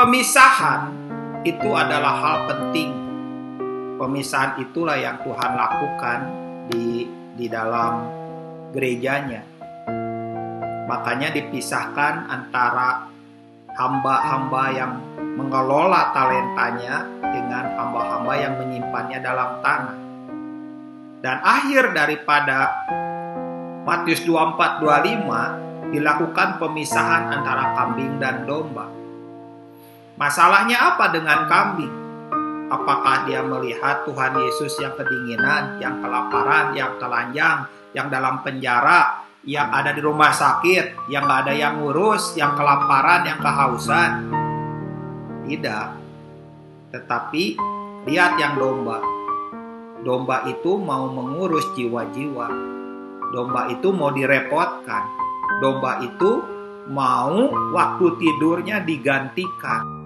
pemisahan itu adalah hal penting. Pemisahan itulah yang Tuhan lakukan di di dalam gerejanya. Makanya dipisahkan antara hamba-hamba yang mengelola talentanya dengan hamba-hamba yang menyimpannya dalam tanah. Dan akhir daripada Matius 24 25 dilakukan pemisahan antara kambing dan domba. Masalahnya apa dengan kambing? Apakah dia melihat Tuhan Yesus yang kedinginan, yang kelaparan, yang telanjang, yang dalam penjara, yang ada di rumah sakit, yang gak ada yang ngurus, yang kelaparan, yang kehausan? Tidak. Tetapi lihat yang domba. Domba itu mau mengurus jiwa-jiwa. Domba itu mau direpotkan. Domba itu mau waktu tidurnya digantikan.